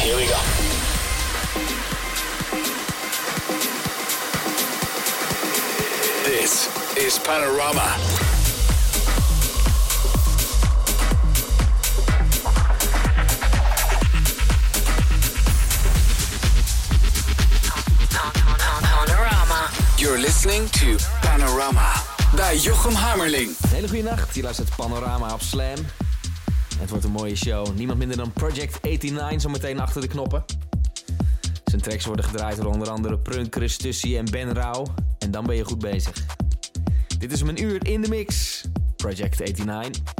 Here we go. This is Panorama. Panorama. You're listening to Panorama bij Jochem Hammerling. Een hele goede nacht. Je luistert Panorama op Slam. Het wordt een mooie show. Niemand minder dan Project 89 zo meteen achter de knoppen. Zijn tracks worden gedraaid door onder andere Prunk, Chris Tussie en Ben Rauw. En dan ben je goed bezig. Dit is mijn uur in de mix. Project 89.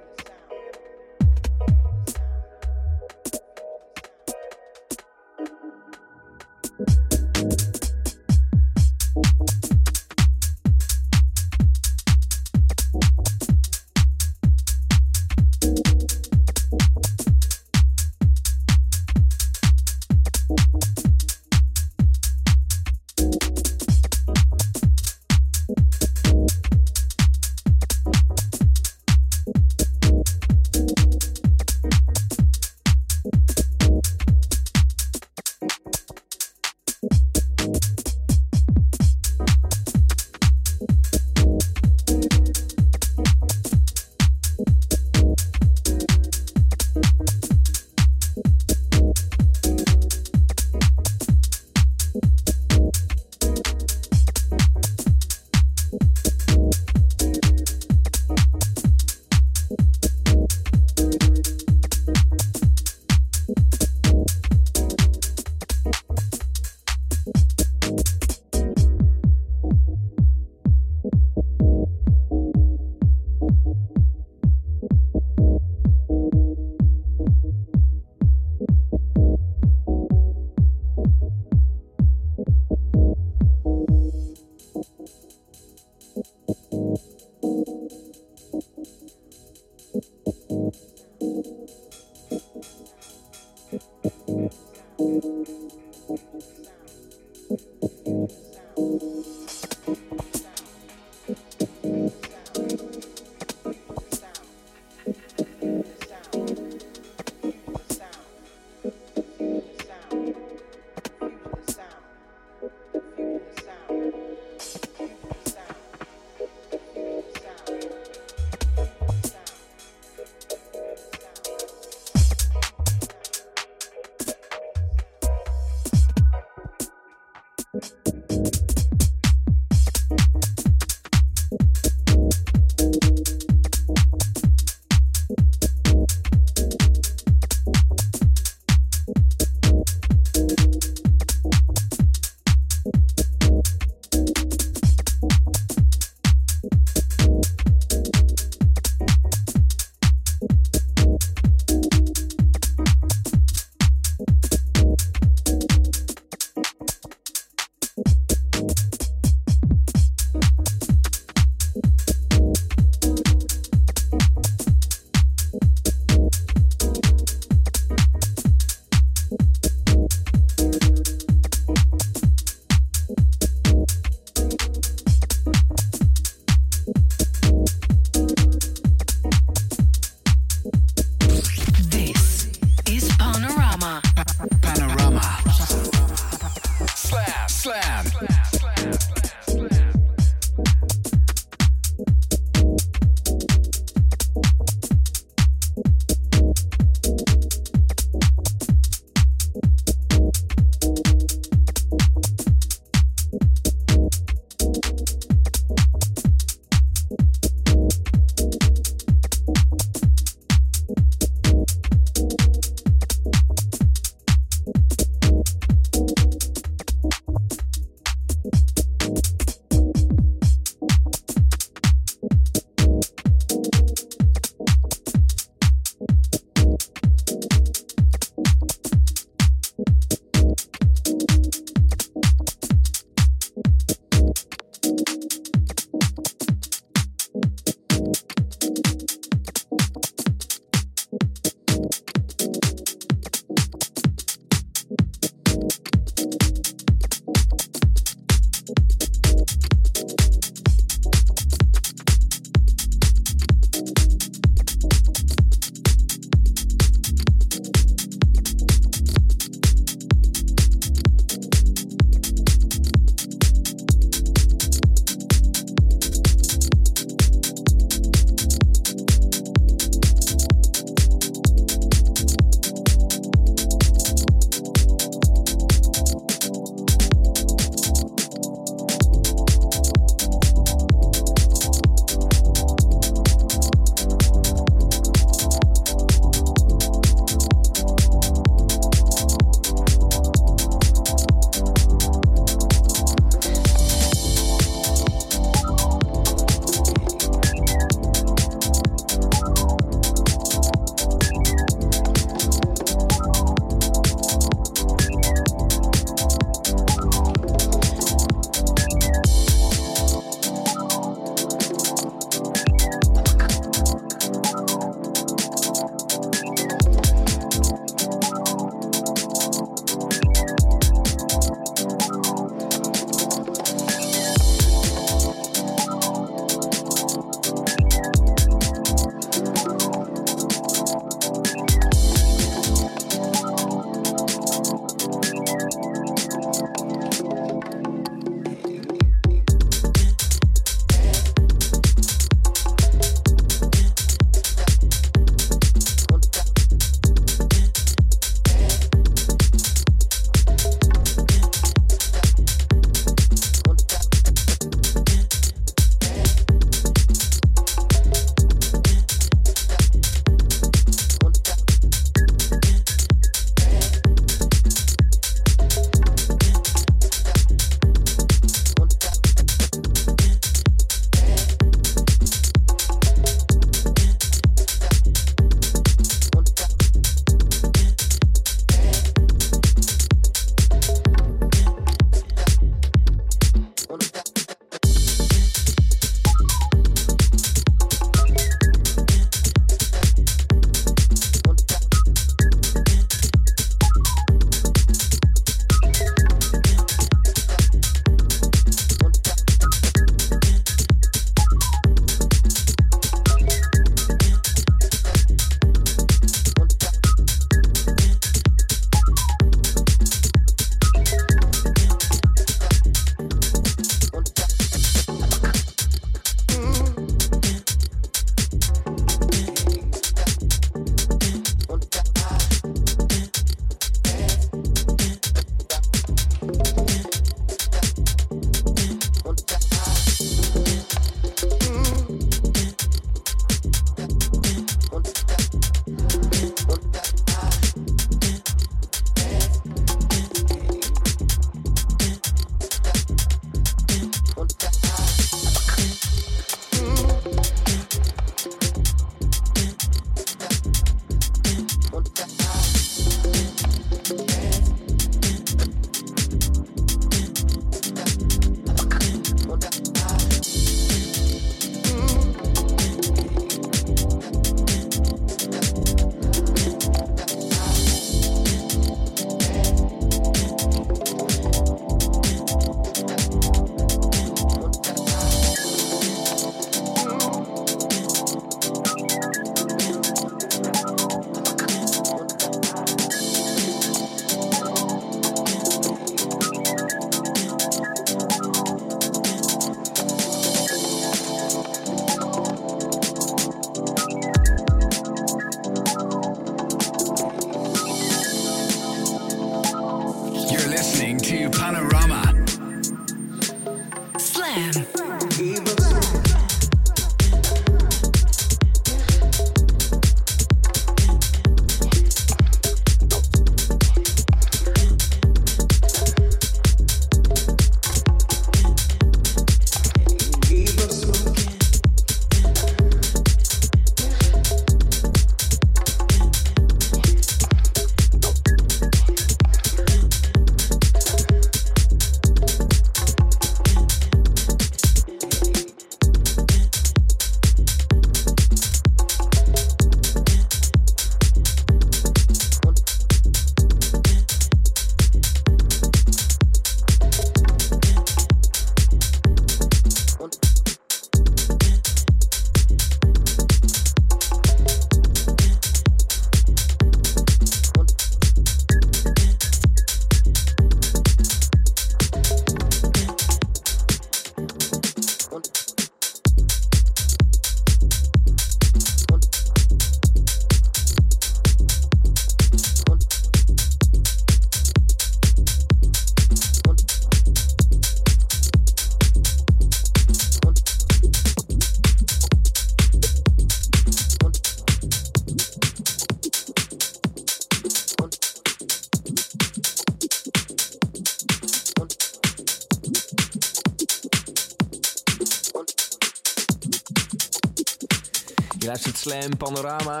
Panorama.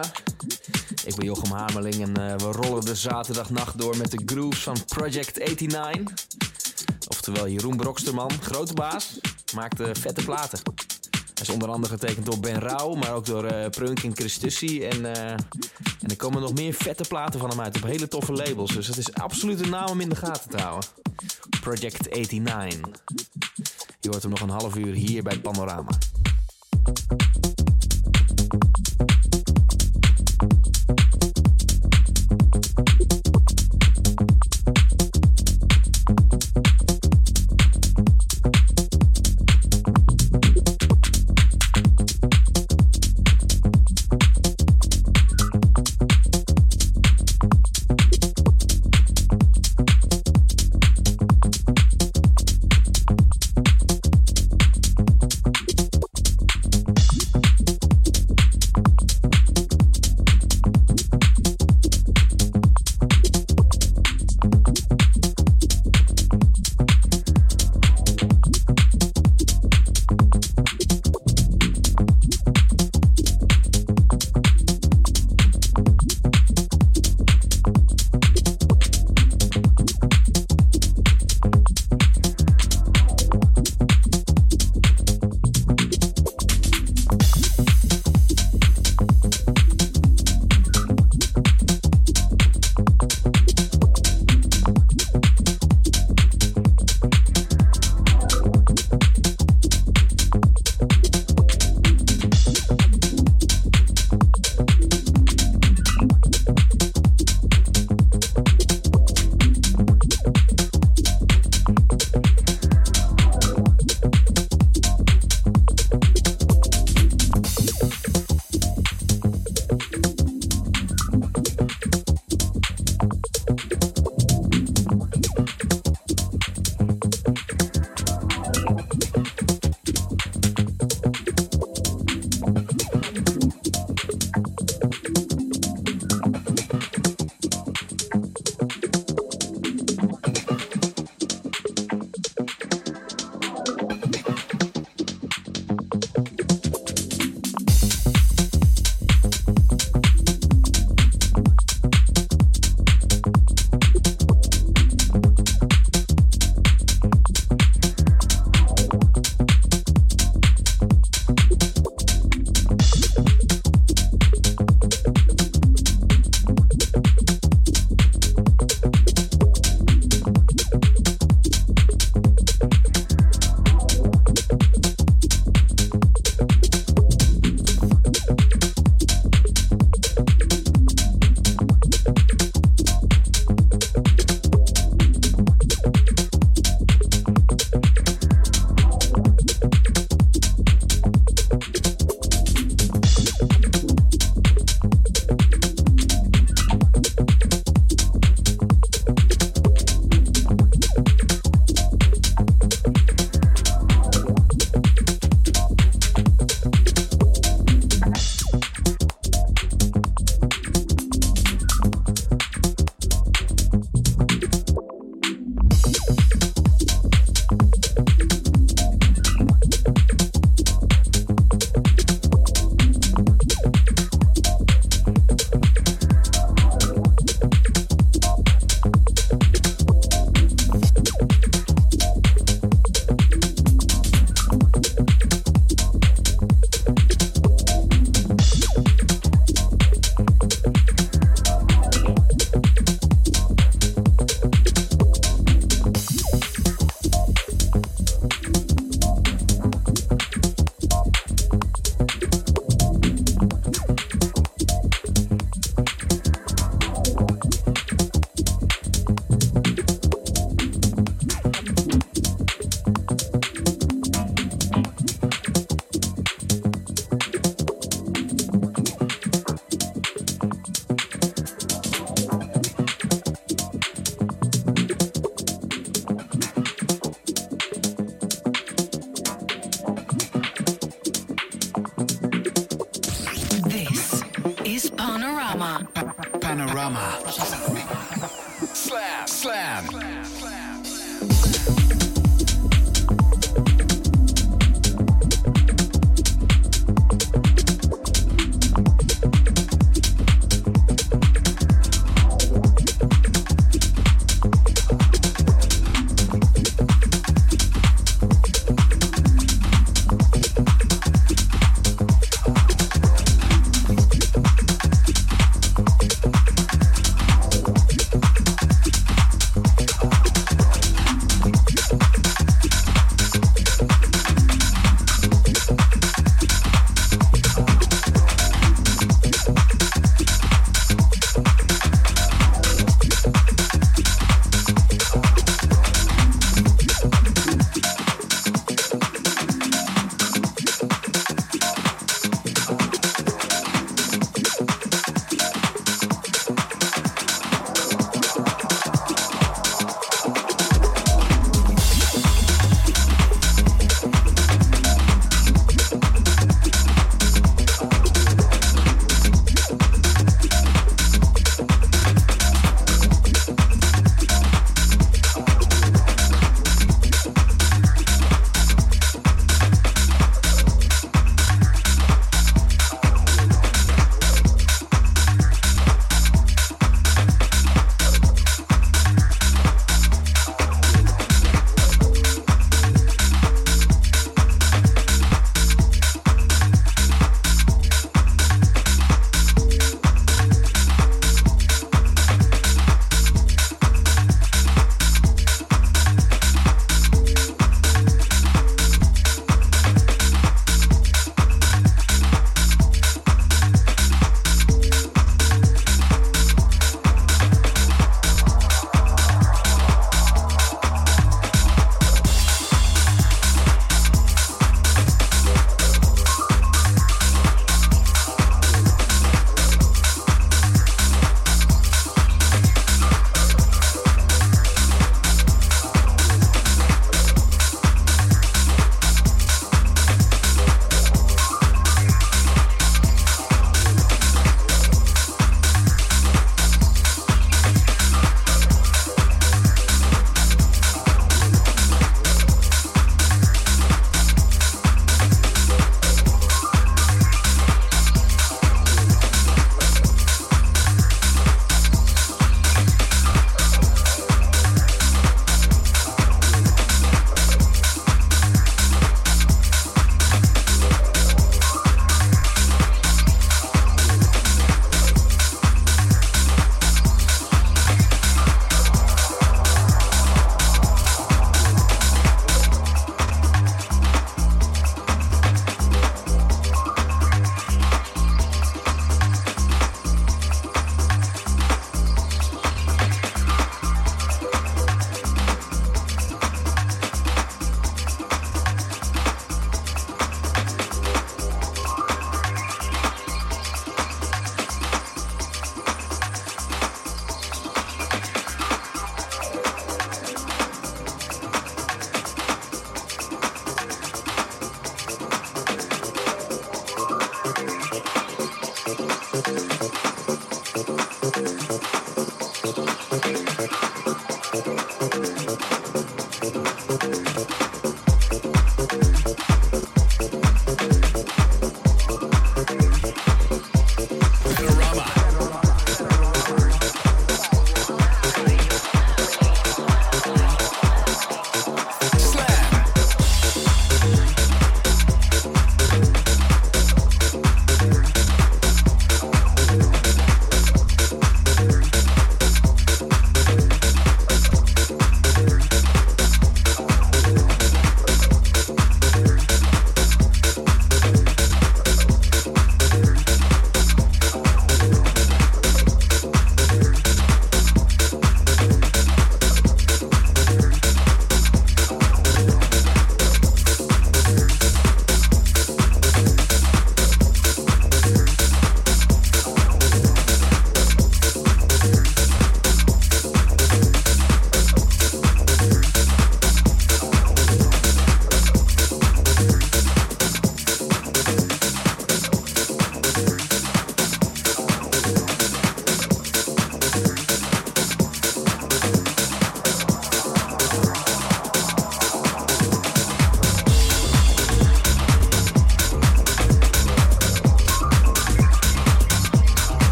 Ik ben Jochem Hamerling en uh, we rollen de zaterdagnacht door met de grooves van Project 89. Oftewel Jeroen Broksterman, grote baas, maakt uh, vette platen. Hij is onder andere getekend door Ben Rauw, maar ook door uh, Prunk en Christussi. En, en er komen nog meer vette platen van hem uit op hele toffe labels. Dus het is absoluut een naam om in de gaten te houden. Project 89. Je hoort hem nog een half uur hier bij Panorama.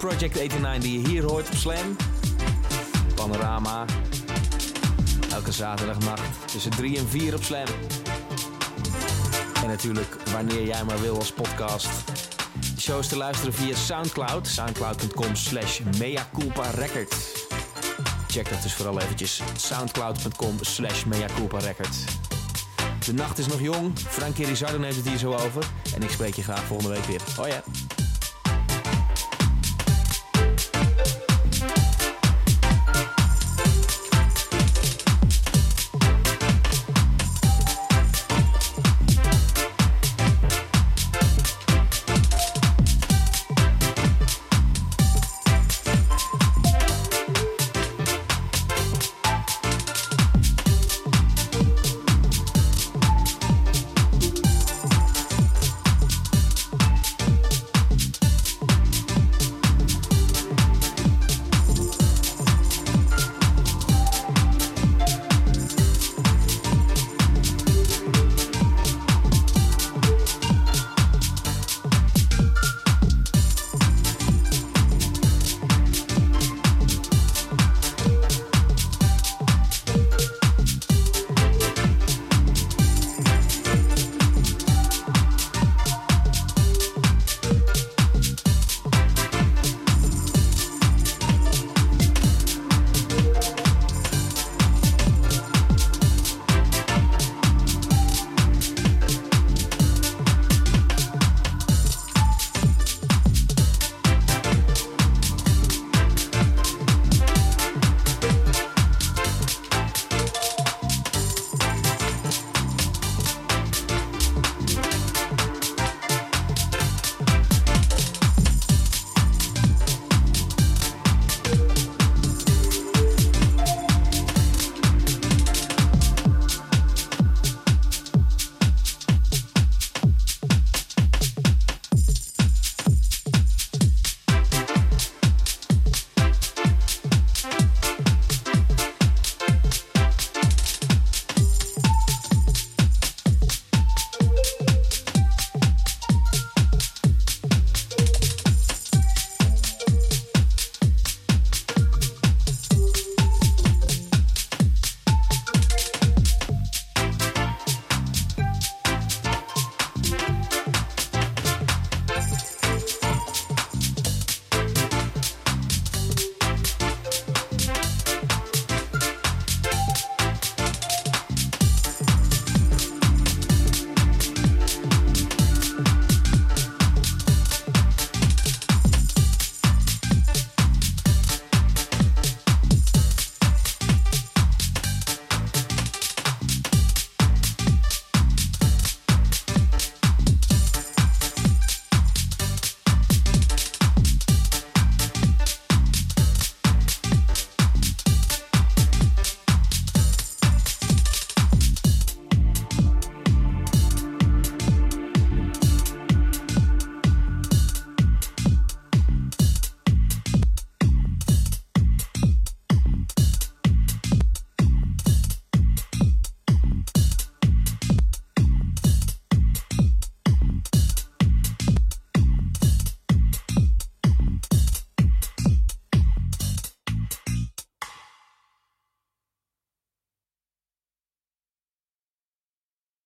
Project 89 die je hier hoort op Slam. Panorama. Elke zaterdagnacht tussen 3 en 4 op Slam. En natuurlijk wanneer jij maar wil als podcast. De show is te luisteren via Soundcloud. Soundcloud.com slash Record. Check dat dus vooral eventjes. Soundcloud.com slash Record. De nacht is nog jong. Frankie Rizardo neemt het hier zo over. En ik spreek je graag volgende week weer. Oh ja.